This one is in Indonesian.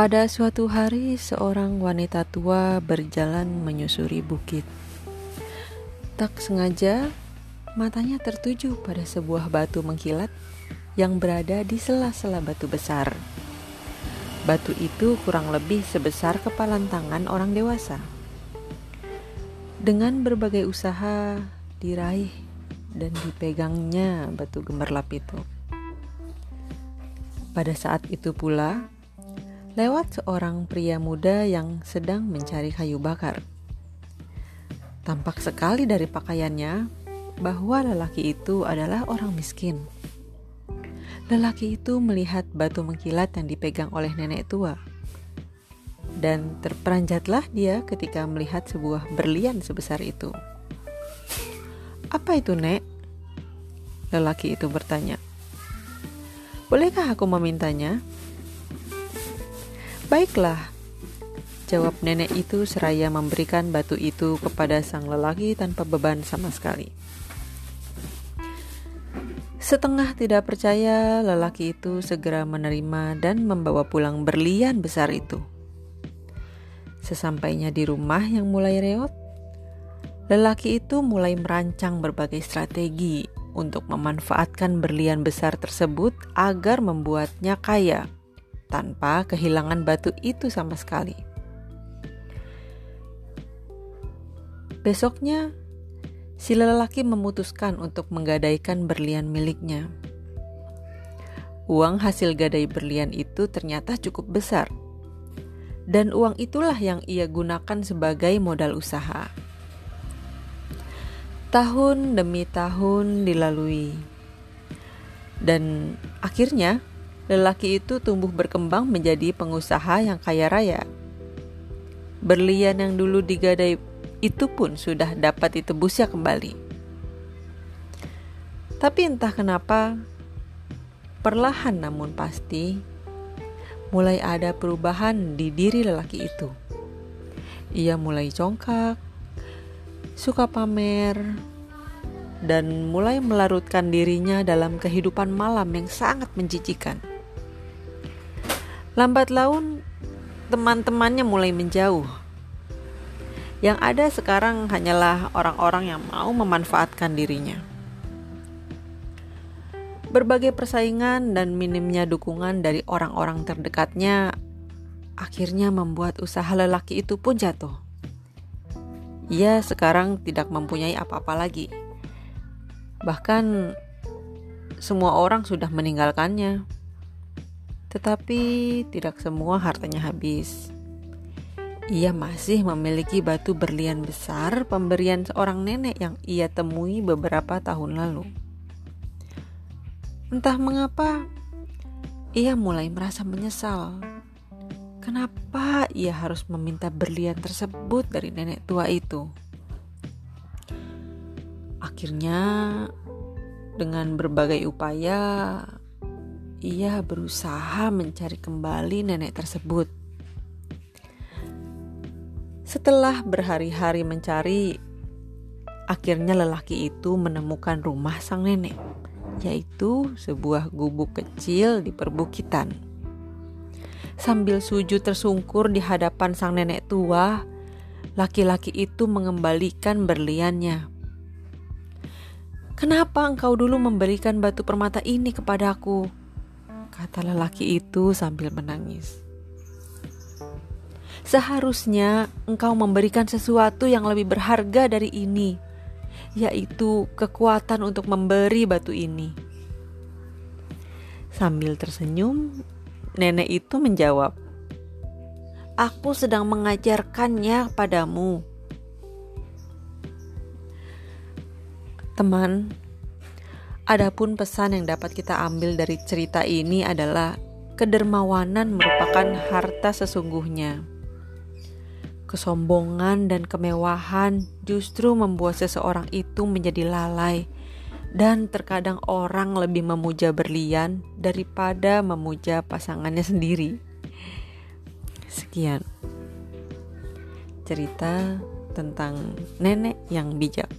Pada suatu hari, seorang wanita tua berjalan menyusuri bukit. Tak sengaja, matanya tertuju pada sebuah batu mengkilat yang berada di sela-sela batu besar. Batu itu kurang lebih sebesar kepalan tangan orang dewasa. Dengan berbagai usaha diraih dan dipegangnya batu gemerlap itu. Pada saat itu pula, lewat seorang pria muda yang sedang mencari kayu bakar. Tampak sekali dari pakaiannya bahwa lelaki itu adalah orang miskin. Lelaki itu melihat batu mengkilat yang dipegang oleh nenek tua. Dan terperanjatlah dia ketika melihat sebuah berlian sebesar itu. Apa itu, Nek? Lelaki itu bertanya. Bolehkah aku memintanya? Baiklah, jawab nenek itu seraya memberikan batu itu kepada sang lelaki tanpa beban sama sekali. Setengah tidak percaya, lelaki itu segera menerima dan membawa pulang berlian besar itu. Sesampainya di rumah yang mulai reot, lelaki itu mulai merancang berbagai strategi untuk memanfaatkan berlian besar tersebut agar membuatnya kaya tanpa kehilangan batu itu sama sekali. Besoknya, si lelaki memutuskan untuk menggadaikan berlian miliknya. Uang hasil gadai berlian itu ternyata cukup besar, dan uang itulah yang ia gunakan sebagai modal usaha. Tahun demi tahun dilalui, dan akhirnya lelaki itu tumbuh berkembang menjadi pengusaha yang kaya raya. Berlian yang dulu digadai itu pun sudah dapat ditebusnya kembali. Tapi entah kenapa, perlahan namun pasti, mulai ada perubahan di diri lelaki itu. Ia mulai congkak, suka pamer, dan mulai melarutkan dirinya dalam kehidupan malam yang sangat menjijikan. Lambat laun, teman-temannya mulai menjauh. Yang ada sekarang hanyalah orang-orang yang mau memanfaatkan dirinya. Berbagai persaingan dan minimnya dukungan dari orang-orang terdekatnya akhirnya membuat usaha lelaki itu pun jatuh. Ia sekarang tidak mempunyai apa-apa lagi. Bahkan semua orang sudah meninggalkannya tetapi tidak semua hartanya habis. Ia masih memiliki batu berlian besar pemberian seorang nenek yang ia temui beberapa tahun lalu. Entah mengapa, ia mulai merasa menyesal. Kenapa ia harus meminta berlian tersebut dari nenek tua itu? Akhirnya, dengan berbagai upaya, ia berusaha mencari kembali nenek tersebut. Setelah berhari-hari mencari, akhirnya lelaki itu menemukan rumah sang nenek, yaitu sebuah gubuk kecil di perbukitan. Sambil sujud tersungkur di hadapan sang nenek tua, laki-laki itu mengembalikan berliannya. Kenapa engkau dulu memberikan batu permata ini kepadaku? Kata lelaki itu sambil menangis. Seharusnya engkau memberikan sesuatu yang lebih berharga dari ini, yaitu kekuatan untuk memberi batu ini. Sambil tersenyum, nenek itu menjawab, "Aku sedang mengajarkannya padamu." Teman, Adapun pesan yang dapat kita ambil dari cerita ini adalah kedermawanan merupakan harta sesungguhnya. Kesombongan dan kemewahan justru membuat seseorang itu menjadi lalai dan terkadang orang lebih memuja berlian daripada memuja pasangannya sendiri. Sekian cerita tentang nenek yang bijak.